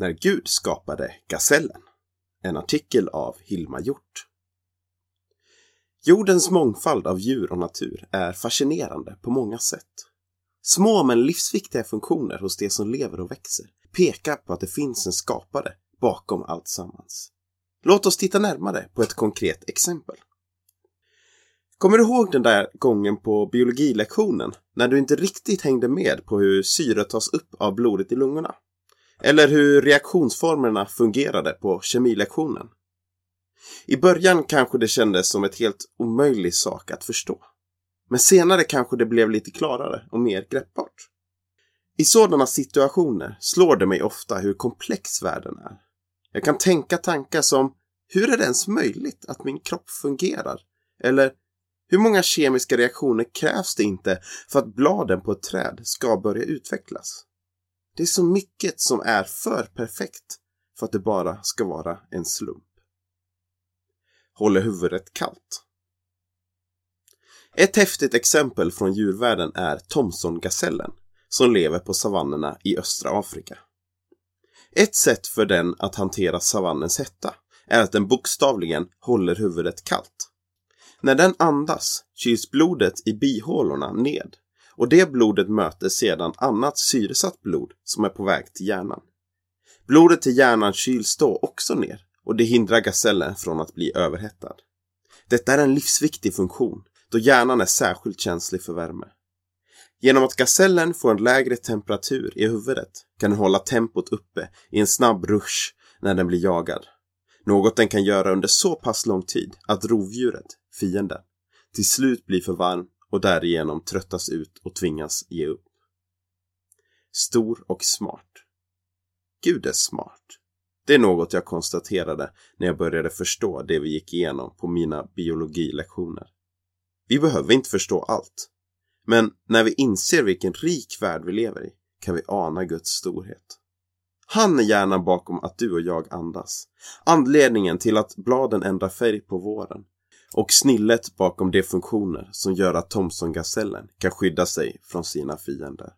När Gud skapade gasellen. En artikel av Hilma Hjort. Jordens mångfald av djur och natur är fascinerande på många sätt. Små men livsviktiga funktioner hos det som lever och växer pekar på att det finns en skapare bakom allt sammans. Låt oss titta närmare på ett konkret exempel. Kommer du ihåg den där gången på biologilektionen när du inte riktigt hängde med på hur syre tas upp av blodet i lungorna? Eller hur reaktionsformerna fungerade på kemilektionen? I början kanske det kändes som ett helt omöjlig sak att förstå. Men senare kanske det blev lite klarare och mer greppbart. I sådana situationer slår det mig ofta hur komplex världen är. Jag kan tänka tankar som hur är det ens möjligt att min kropp fungerar? Eller hur många kemiska reaktioner krävs det inte för att bladen på ett träd ska börja utvecklas? Det är så mycket som är för perfekt för att det bara ska vara en slump. Håller huvudet kallt. Ett häftigt exempel från djurvärlden är Thomson-gasellen som lever på savannerna i östra Afrika. Ett sätt för den att hantera savannens hetta är att den bokstavligen håller huvudet kallt. När den andas kyls blodet i bihålorna ned och det blodet möter sedan annat syresatt blod som är på väg till hjärnan. Blodet till hjärnan kyls då också ner och det hindrar gasellen från att bli överhettad. Detta är en livsviktig funktion då hjärnan är särskilt känslig för värme. Genom att gasellen får en lägre temperatur i huvudet kan den hålla tempot uppe i en snabb rush när den blir jagad. Något den kan göra under så pass lång tid att rovdjuret, fienden, till slut blir för varm och därigenom tröttas ut och tvingas ge upp. Stor och smart. Gud är smart. Det är något jag konstaterade när jag började förstå det vi gick igenom på mina biologilektioner. Vi behöver inte förstå allt. Men när vi inser vilken rik värld vi lever i kan vi ana Guds storhet. Han är hjärnan bakom att du och jag andas. Anledningen till att bladen ändrar färg på våren. Och snillet bakom de funktioner som gör att Thomson-gasellen kan skydda sig från sina fiender.